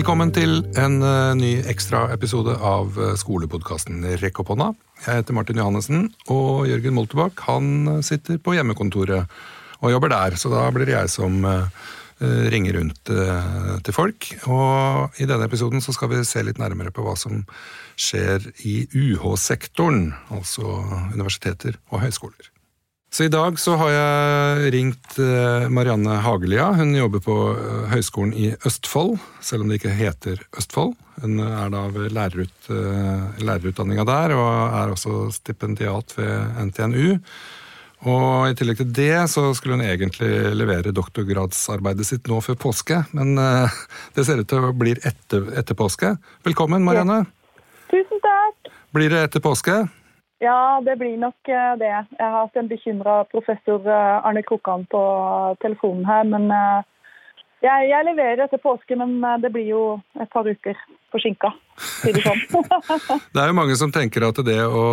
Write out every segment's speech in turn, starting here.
Velkommen til en uh, ny ekstraepisode av uh, skolepodkasten Rekk opp hånda. Jeg heter Martin Johannessen, og Jørgen Moltebakk han sitter på hjemmekontoret og jobber der. Så da blir det jeg som ringer rundt til folk. Og i denne episoden så skal vi se litt nærmere på hva som skjer i UH-sektoren, altså universiteter og høyskoler. Så i dag så har jeg ringt eh, Marianne Hagelia. Hun jobber på eh, Høgskolen i Østfold, selv om det ikke heter Østfold. Hun er da ved lærerut, eh, lærerutdanninga der, og er også stipendiat ved NTNU. Og i tillegg til det så skulle hun egentlig levere doktorgradsarbeidet sitt nå før påske, men det ser ut til å bli etter, etter påske. Velkommen, Marianne. Tusen takk. Blir det etter påske? Ja, det blir nok eh, det. Jeg har hatt en bekymra professor eh, Arne Krokan på telefonen her. Men eh, jeg, jeg, leverer etter påske, men det blir jo et par uker forsinka, sier det sånn. det er jo mange som tenker at det å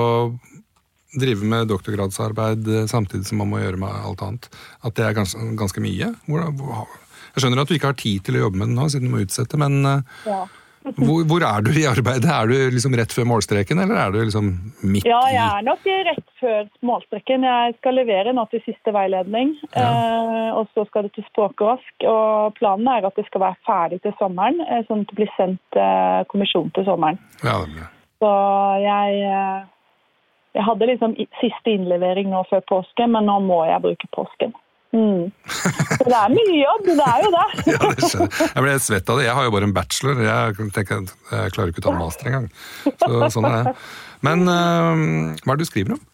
drive med doktorgradsarbeid samtidig som man må gjøre med alt annet, at det er ganske, ganske mye. Jeg skjønner at du ikke har tid til å jobbe med det nå, siden du må utsette, men ja. Hvor, hvor, er du i arbeidet? Er du liksom rett før målstreken, eller er du liksom midt i Ja, jeg er nok rett før målstreken. Jeg skal levere nå til siste veiledning. Ja. Eh, og så skal det til språkvask. Og planen er at det skal være ferdig til sommeren, eh, sånn at det blir sendt eh, kommisjon til sommeren. Ja, det blir. Så jeg, eh, jeg hadde liksom siste innlevering nå før påske, men nå må jeg bruke påsken. Mm. Så det er mye jobb, det er jo det. ja, det jeg ble svett av det. Jeg har jo bare en bachelor. Jeg, tenker, jeg klarer ikke å ta en master engang. Så, sånn er det. Men uh, hva er det du skriver om?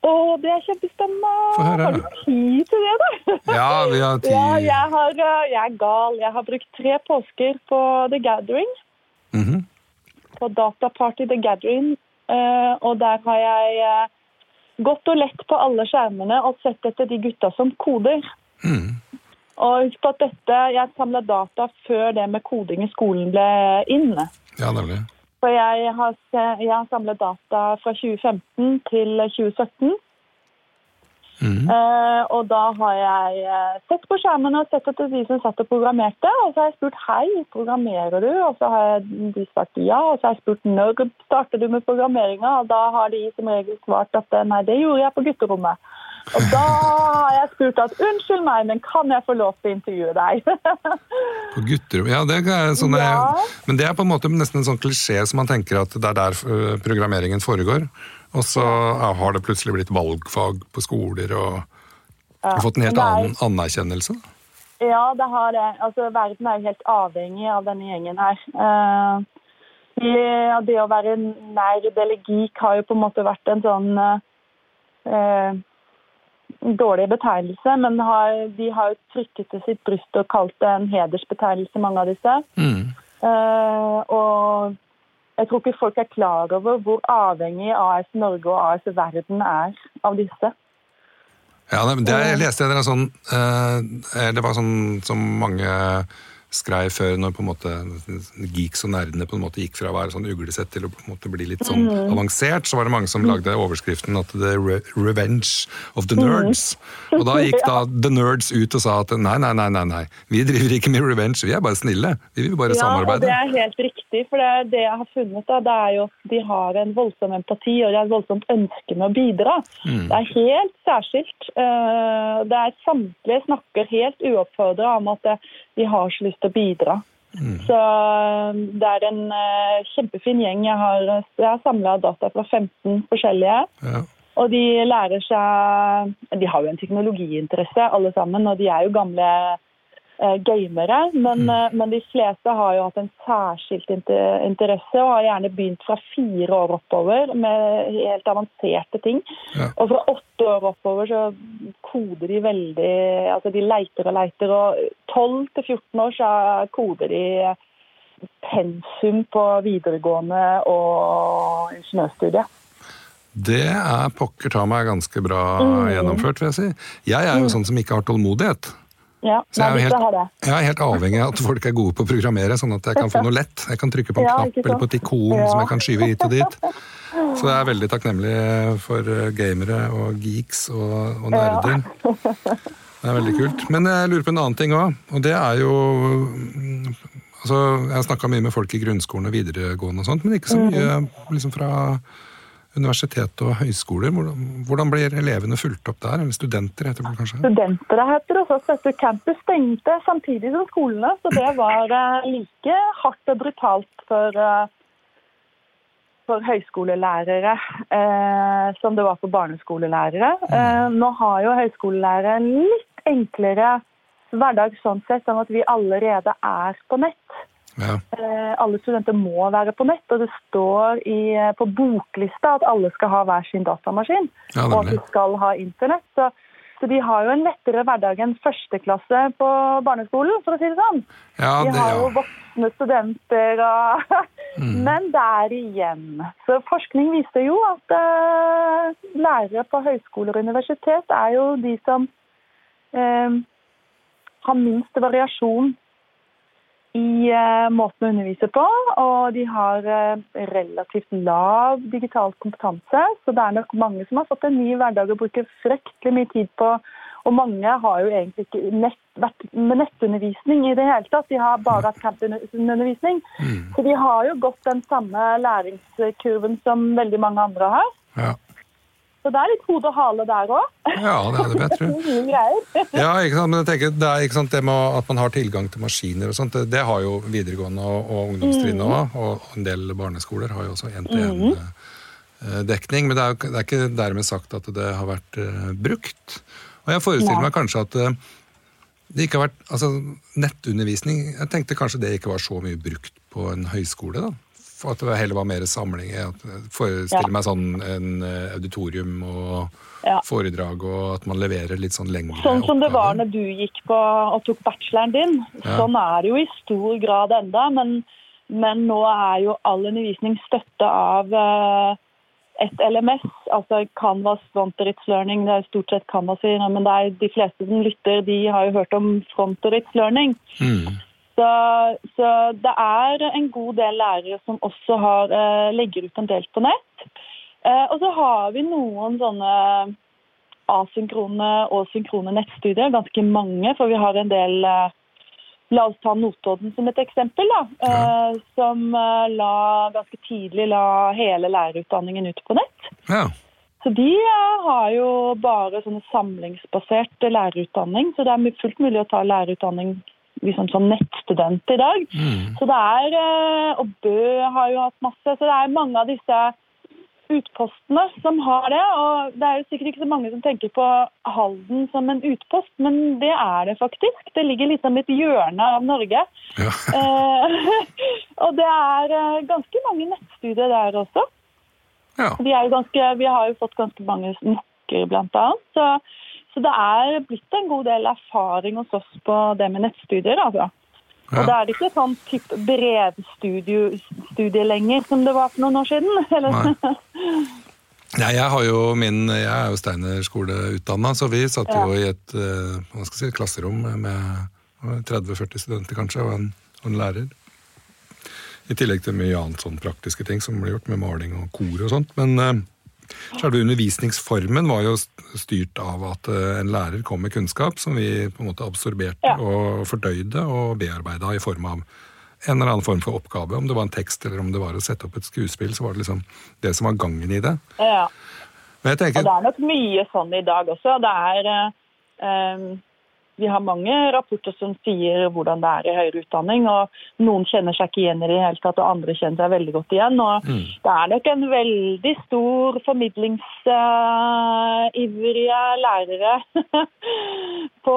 Å, det er kjempespennende. Har du tid til det, da? ja, vi har tid. Ja, jeg, har, eh, jeg, er gal. Jeg har brukt tre påsker på The Gathering. Mm -hmm. På Dataparty The Gathering. Uh, og der har jeg gått og lett på alle skjermene og sett etter de gutta som koder. Mm. Og husk på at dette, Jeg samla data før det med koding i skolen ble inne. Ja, nemlig. For jeg har, jeg har samla data fra 2015 til 2017. Uh, og da har jeg uh, sett på skjermen og sett etter de som satt og programmerte. Og så har jeg spurt hei, programmerer du? Og så har de svart ja. Og så har jeg spurt når starter du med programmeringa? Og da har de som regel svart at eh, nei, det gjorde jeg på gutterommet. Og da har jeg spurt at unnskyld meg, men kan jeg få lov til å intervjue deg? på gutterom, ja, det er sånn ja. Men det er på en måte nesten en sånn klisjé som man tenker at det er der programmeringen foregår. Og så har det plutselig blitt valgfag på skoler og ja, fått en helt annen anerkjennelse. Ja, det har det. Altså, verden er jo helt avhengig av denne gjengen her. Uh, det å være nerd eller geek har jo på en måte vært en sånn dårlig betegnelse, men har, de har trykket til sitt bryst og kalt det en hedersbetegnelse, mange av disse. Mm. Uh, og jeg tror ikke folk er klar over hvor avhengig AS Norge og AS Verden er av disse. Ja, det, Jeg leste en sånn uh, Det var sånn som mange skrev før, når på en måte geeks og nerdene på en måte gikk fra å være sånn uglesett til å på en måte bli litt sånn mm. avansert, så var det mange som lagde overskriften at the revenge of the nerds. Mm. Og da gikk da the nerds ut og sa at nei, nei, nei, nei, nei. vi driver ikke med revenge, vi er bare snille. Vi vil bare ja, samarbeide. Ja, det er helt riktig, for det, det jeg har funnet, da, det er jo at de har en voldsom empati og de har et voldsomt ønske med å bidra. Mm. Det er helt særskilt. Eh, det er Samtlige snakker helt uoppfordra om at de har så lyst til å bidra. Mm. Så um, det er en uh, kjempefin gjeng. Jeg har, jeg har samla data fra 15 forskjellige. Ja. Og de lærer seg De har jo en teknologiinteresse, alle sammen. Og de er jo gamle gamere. Men, mm. uh, men, de fleste har jo hatt en særskilt interesse og har gjerne begynt fra fire år oppover med helt avanserte ting. Ja. Og fra åtte år oppover så koder de veldig Altså de leiter og leiter. Og 12 til 14 år så koder de pensum på videregående og ingeniørstudiet. Det er pokker ta meg ganske bra mm. gjennomført, vil jeg si. Jeg er jo mm. sånn som ikke har tålmodighet. Ja, så jeg er, helt, jeg er, helt, avhengig av at folk er gode på å programmere, sånn at jeg kan få noe lett. Jeg kan trykke på en ja, knapp eller på et ikon ja. som jeg kan skyve hit og dit. Så jeg er veldig takknemlig for eh, gamere og geeks og, og nerder. Det er veldig kult. Men jeg lurer på en annen ting òg, og det er jo altså, Jeg har snakka mye med folk i grunnskolen og videregående og sånt, men ikke så mye liksom fra universitet og høyskoler. Hvordan, blir elevene fulgt opp der? Eller studenter, heter det kanskje? Studenter heter det også. Dette campus stengte samtidig som skolene, så det var eh, like hardt og brutalt for, eh, for høyskolelærere eh, som det var for barneskolelærere. Eh, nå har jo høyskolelærere en litt enklere hverdag sånn sett, sånn at vi allerede er på nett. Ja. Eh, alle studenter må være på nett, og det står i, eh, på boklista at alle skal ha hver sin datamaskin. Ja, og at de skal ha internett. Så, så de har jo en lettere hverdag enn førsteklasse på barneskolen, for å si det sånn. Ja, De har jo voksne studenter og Mm. Men der igjen. Så forskning viser jo at uh, lærere på høyskoler og universitet er jo de som uh, har minst variasjon i eh, måten å undervise på, og de har eh, relativt lav digital kompetanse. Så det er nok mange som har fått en ny hverdag og bruker fryktelig mye tid på. Og mange har jo egentlig ikke nett, vært med nettundervisning i det hele tatt. De har bare hatt campundervisning. Så de har jo gått den samme læringskurven som veldig mange andre har. Ja. Så det er litt hode og hale der òg. ja, det er det, vet du. Ja, ikke sant, men jeg tenker, det er sant, det med at man har tilgang til maskiner og sånt, det, det har jo videregående og, og ungdomstrinnet òg, og en del barneskoler har jo også én-til-én-dekning, men det er, det er ikke dermed sagt at det har vært uh, brukt. Og jeg forestiller ja. meg kanskje at uh, det ikke har vært, altså nettundervisning, jeg tenkte kanskje det ikke var så mye brukt på en høyskole da. For at det heller var mer samling. Jeg forestiller Ja. meg sånn en eh, auditorium og Ja. foredrag, og at man leverer litt sånn lengre Sånn som det var når du gikk på og tok bacheloren din. Ja. Sånn er det jo i stor grad enda, men, men nå er jo all undervisning støtte av eh, et LMS, altså Canvas Fronterits Learning. Det er stort sett Canvas, men de fleste som lytter, de har jo hørt om Fronterits Learning. Mm. Så, så det er en god del lærere som også har, eh, legger ut en del på nett. Eh, og så har vi noen sånne asynkrone og synkrone nettstudier, ganske mange, for vi har en del eh, La oss ta Notodden som et eksempel, da, eh, som la, ganske tidlig la hele lærerutdanningen ut på nett. Ja. Så de har jo bare sånn samlingsbasert lærerutdanning, så det er fullt mulig å ta lærerutdanning liksom som nettstudent i dag. Mm. Så det er, eh, Og Bø har jo hatt masse, så det er mange av disse utpostene som har det. Og det er jo sikkert ikke så mange som tenker på Halden som en utpost, men det er det faktisk. Det ligger liksom i et hjørne av Norge. Ja. Eh, og det er eh, ganske mange nettstudier der også. ja. Vi, ganske, vi har jo fått ganske mange snakker blant annet. Så, så det er blitt en god del erfaring hos oss på det med nettstudier. altså. Og da er det ikke sånn type brevstudie lenger som det var for noen år siden. Eller? Nei. Nei, jeg, har jo min, jeg er jo Steiner-skoleutdanna, så vi satt jo i et eh, si, klasserom med 30-40 studenter kanskje, og en, og en lærer. I tillegg til mye annet sånn praktiske ting som ble gjort med maling og kor og sånt. Men eh, selve undervisningsformen var jo styrt av at eh, en lærer kom med kunnskap som vi på en måte absorberte Ja. og fordøyde og bearbeida i form av en eller annen form for oppgave. Om det var en tekst eller om det var å sette opp et skuespill, så var det liksom det som var gangen i det. Ja. Men jeg Og det er nok mye sånn i dag også. Det er eh, em, Vi har mange rapporter som sier hvordan det er i høyere utdanning. og Noen kjenner seg ikke igjen i det hele tatt, og andre kjenner seg veldig godt igjen. og Mm. Det er nok en veldig stor formidlingsivrige lærere på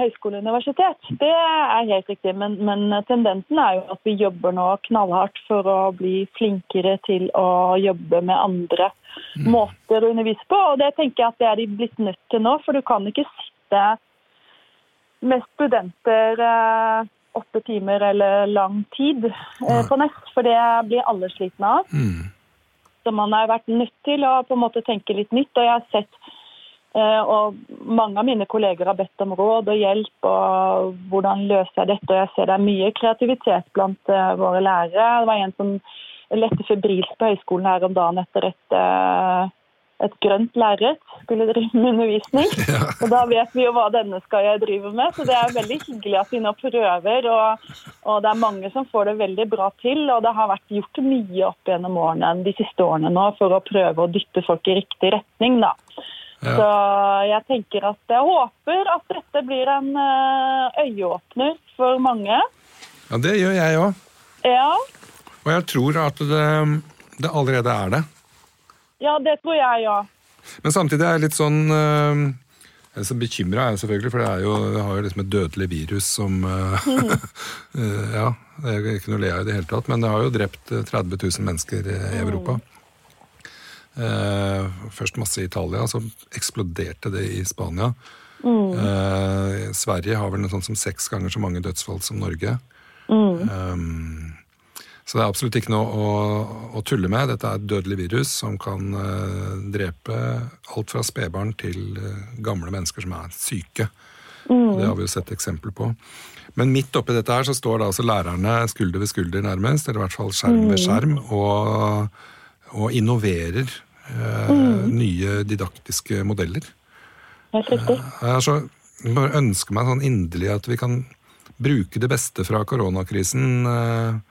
høyskole og universitet. Det er helt riktig, men, men tendensen er jo at vi jobber nå knallhardt for å bli flinkere til å jobbe med andre måter å undervise på. Og det tenker jeg at det er de blitt nødt til nå, for du kan ikke sitte med studenter eh, åtte timer eller lang tid eh, på nett, for det blir alle slitne av. mm, Så man har vært nødt til å på en måte tenke litt nytt. Og jeg har sett eh, og mange av mine kolleger har bedt om råd og hjelp og hvordan løser jeg dette. Og jeg ser det er mye kreativitet blant våre lærere. Det var en som lette febrilsk på høyskolen her om dagen etter et, et grønt lerret, skulle drive med undervisning. Ja. Og da vet vi jo hva denne skal jeg drive med, så det er veldig hyggelig at vi nå prøver. Og, og det er mange som får det veldig bra til, og det har vært gjort mye opp gjennom årene de siste årene nå for å prøve å dytte folk i riktig retning, da. Ja. Så jeg tenker at jeg håper at dette blir en eh, øyeåpner for mange. ja, det gjør jeg òg. Ja, Og jeg tror at det, det allerede er det. Ja det tror jeg, ja. Men samtidig er jeg litt sånn øh, så Bekymra er jeg selvfølgelig, for det er jo, det, har jo liksom et dødelig virus som øh, øh, Ja, det er ikke noe å le av i det hele tatt, men det har jo drept øh, 30 000 mennesker i Europa. Uh, først masse i Italia, så eksploderte det i Spania. Eh, Sverige har vel noe sånt som seks ganger så mange dødsfall som Norge. Um, så det er absolutt ikke noe å, å tulle med. Dette er et dødelig virus som kan eh, drepe alt fra spedbarn til eh, gamle mennesker som er syke. Det har vi jo sett eksempler på. Men midt oppi dette her så står da altså lærerne skulder ved skulder nærmest, eller i hvert fall skjerm ved skjerm, og, og innoverer eh, nye didaktiske modeller. Helt riktig. Er så, bare ønsker meg sånn inderlig at vi kan bruke det beste fra koronakrisen eh, eh,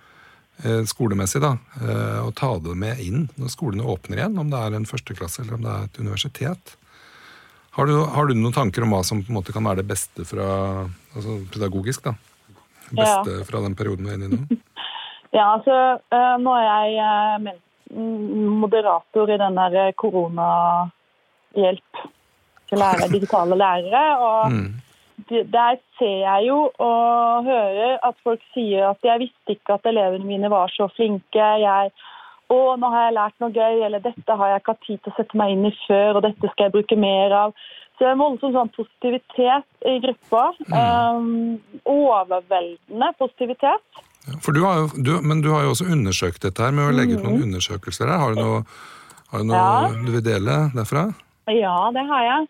skolemessig, da, eh, og ta det med inn når skolene åpner igjen, om det er en førsteklasse eller om det er et universitet. Har du, har du noen tanker om hva som på en måte kan være det beste fra, altså pedagogisk, da? Beste fra den perioden vi er inne i nå? Ja, altså, eh, nå er jeg eh, men- m- moderator i den der koronahjelp til lærere, digitale lærere. Og Mm. Der ser jeg jo og hører at folk sier at jeg visste ikke at elevene mine var så flinke. Jeg, å, nå har jeg lært noe gøy, eller dette har jeg ikke hatt tid til å sette meg inn i før, og dette skal jeg bruke mer av. Så det er en voldsom sånn positivitet i gruppa. Um, overveldende positivitet. For du har jo, du, men du har jo også undersøkt dette her med å legge ut noen undersøkelser her. Har du noe, har du, noe Ja. du vil dele derfra? Ja, det har jeg.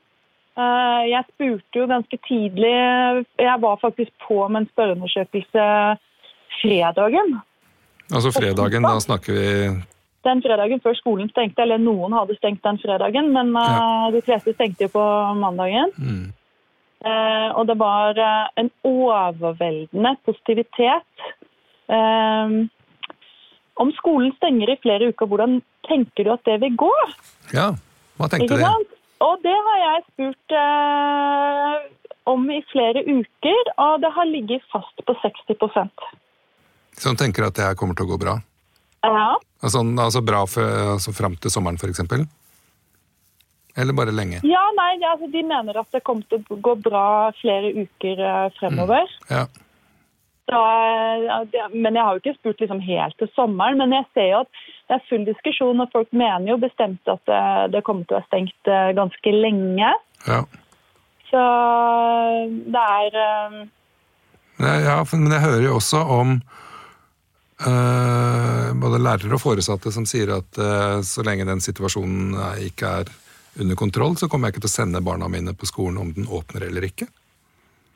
Eh, Jeg spurte jo ganske tidlig Jeg var faktisk på med en spørreundersøkelse fredagen. Altså fredagen, da snakker vi Den fredagen før skolen stengte, eller noen hadde stengt den fredagen, men eh, Ja. de fleste stengte jo på mandagen. mm, Eh, og det var en overveldende positivitet. Om skolen stenger i flere uker, hvordan tenker du at det vil gå? Ja, hva tenkte Ikke sant? Og det har jeg spurt eh, om i flere uker, og det har ligget fast på 60 Så hun tenker at det her kommer til å gå bra? Ja. Altså, altså bra for, altså fram til sommeren, eksempel? Eller bare lenge? ja, nei, altså, de mener at det kommer til å gå bra flere uker eh, fremover. Eh, ja, det, men jeg har jo ikke spurt liksom helt til sommeren. Men jeg ser jo at det er full diskusjon, og folk mener jo bestemt at det, kommer til å være stengt eh, ganske lenge. ja. Så det er eh, Ja, men jeg hører jo også om uh, både lærere og foresatte som sier at uh, så lenge den situasjonen ikke er under kontroll, så kommer jeg ikke til å sende barna mine på skolen om den åpner eller ikke.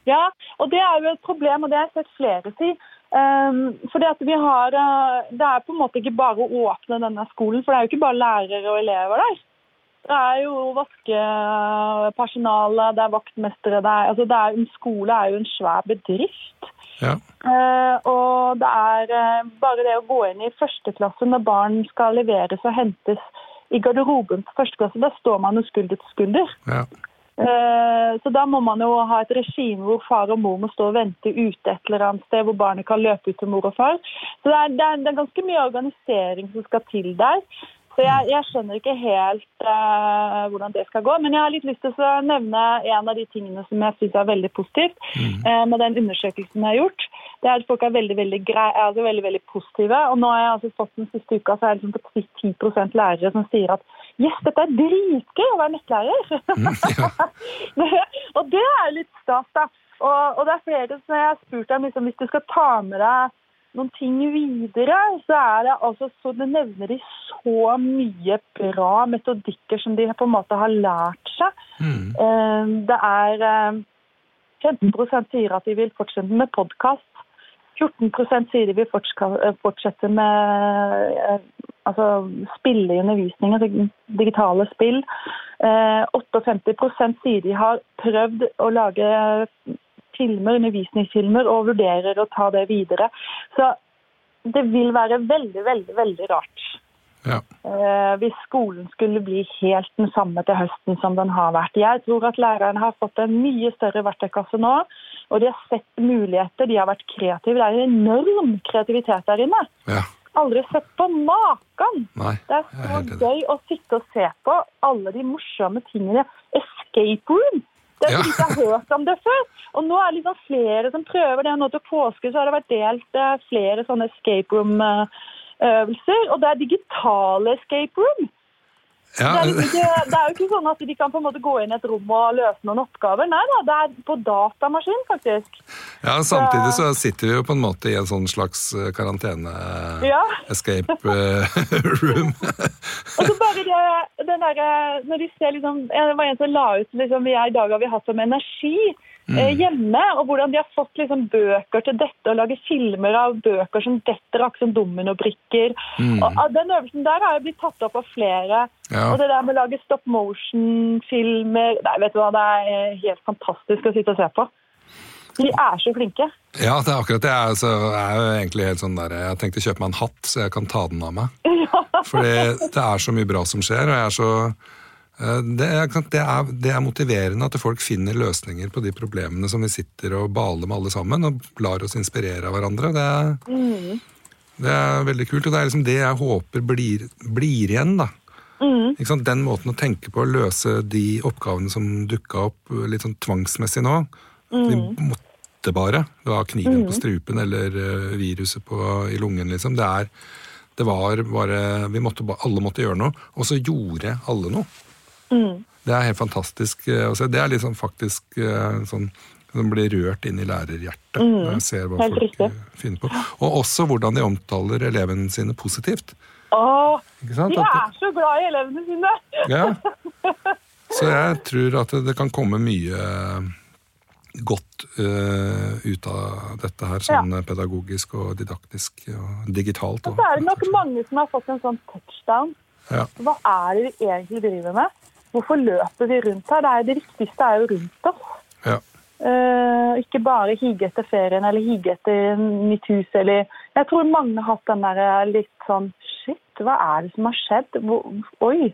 Ja, og det er jo et problem, og det har jeg sett flere si. Um, fordi at vi har, uh, Det er på en måte ikke bare å åpne denne skolen, for det er jo ikke bare lærere og elever der. Det er jo vaskepersonale, det er vaktmestere. Det er, altså det er, en skole er jo en svær bedrift. Ja. Uh, og det er uh, bare det å gå inn i første klasse når barn skal leveres og hentes i garderoben på første klasse, da står man jo skulder til skulder. ja. Eh, Så da må man jo ha et regime hvor far og mor må stå og vente ute et eller annet sted, hvor barnet kan løpe ut til mor og far. Så det er, det er, det er ganske mye organisering som skal til der. Så jeg, jeg skjønner ikke helt uh, hvordan det skal gå. Men jeg har litt lyst til å nevne en av de tingene som jeg syns er veldig positivt uh, med den undersøkelsen jeg har gjort. Det er at folk er veldig veldig, grei, altså veldig, veldig positive. Og nå har jeg altså fått den siste uka så er det liksom på 10% lærere som sier at yes, dette er dritgøy å være nettlærer. Ja. og det er litt stas, da. Og, og det er flere som jeg har spurt om liksom, hvis du skal ta med deg noen ting videre, så er det altså så det nevner de så mye bra metodikker som de på en måte har lært seg. Mm. Eh, Det er eh, 15 sier at de vil fortsette med podkast. 14 sier de vil fortsette med eh, altså spille i undervisning, altså digitale spill. Eh, 58% sier de har prøvd å lage filmer, undervisningsfilmer og vurderer å ta det videre. Så det vil være veldig, veldig, veldig rart Ja. eh, hvis skolen skulle bli helt den samme til høsten som den har vært. Jeg tror at lærerne har fått en mye større verktøykasse nå, og de har sett muligheter, de har vært kreative. Det er en enorm kreativitet der inne. ja. Aldri sett på maken! Nei. Det er er så enig. gøy å sitte og se på alle de morsomme tingene. Escape room! Det er Ja. ikke har hørt om det før. Og nå er det liksom flere som prøver det. Nå til påske så har det vært delt eh, flere sånne escape room-øvelser. Og det er digitale escape room. Ja, Det er, liksom ikke, det er jo ikke sånn at de kan på en måte gå inn i et rom og løse noen oppgaver. Nei da, det er på datamaskin, faktisk. ja, samtidig så sitter vi jo på en måte i en sånn slags eh, karantene Ja. escape ja. room. Og så bare der, når de ser liksom, Det var en som la ut liksom, I dag har vi hatt om energi eh, hjemme, og hvordan de har fått liksom, bøker til dette, og lage filmer av bøker som detter, akkurat som dominobrikker. Og, ah, den øvelsen der har jo blitt tatt opp av flere. Ja. Og det der med å lage stop motion-filmer Nei, vet du hva, det er eh, helt fantastisk å sitte og se på. De er så flinke. Ja, det er akkurat det. Jeg, er jo egentlig helt sånn der, jeg tenkte kjøpe meg en hatt, så jeg kan ta den av meg. Fordi det er så mye bra som skjer, og jeg er så eh, det er, det, er, det er motiverende at folk finner løsninger på de problemene som vi sitter og baler med alle sammen, og lar oss inspirere av hverandre. Det er, det er veldig kult, og det er liksom det jeg håper blir, blir igjen. da. Ikke sant? Den måten å tenke på å løse de oppgavene som dukka opp litt sånn tvangsmessig nå. Vi måtte bare. Det var kniven på strupen eller eh, viruset på, i lungen, liksom. Det, er, det var bare vi måtte, Alle måtte gjøre noe, og så gjorde alle noe. Det er helt fantastisk eh, å se. Det er liksom faktisk eh, sånn som blir rørt inn i lærerhjertet når jeg ser hva folk riktig. finner på. Og også hvordan de omtaler elevene sine positivt. Åh, de er så glad i elevene sine! Ja. Så jeg tror at det kan komme mye godt uh, ut av dette her, sånn pedagogisk og didaktisk og digitalt. Og så er det nok mange som har fått en sånn touchdown. Ja. Hva er det vi egentlig driver med? Hvorfor løper vi rundt her? Det, er, det viktigste er jo rundt oss. Ja. Uh, ikke bare hige etter ferien eller hige etter nytt hus eller Jeg tror mange har hatt den der litt sånn Shit, hva er det som har skjedd? Hvor, oi.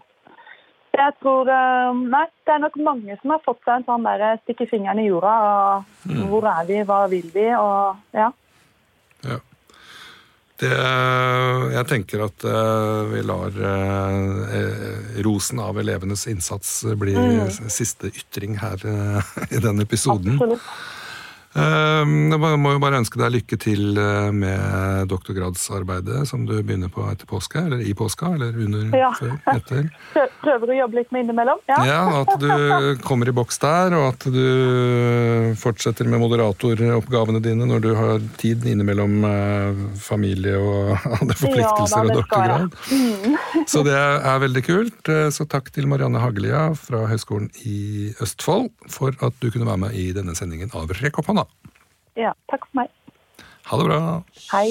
Jeg tror eh, Nei, det er nok mange som har fått seg en sånn der eh, stikke fingeren i jorda. Og, Hvor er vi? Hva vil vi? Og ja. ja. Det, jeg tenker at eh, vi lar rosen av elevenes innsats bli siste ytring her i denne episoden. Absolutt. Eh, Jeg må må jo bare ønske deg lykke til eh, med doktorgradsarbeidet som du begynner på etter påske, eller i påska, eller under, Ja. før, etter. Prøver å jobbe litt med innimellom. Ja. Ja, At du kommer i boks der, og at du fortsetter med moderatoroppgavene dine når du har tid innimellom eh, familie og andre forpliktelser Ja, og doktorgrad. Mm. Så det er veldig kult. Eh, Så takk til Marianne Hagelia fra Høgskolen i Østfold for at du kunne være med i denne sendingen av Rekk opp hånda. ja. Takk for meg. Ha det bra. Hei.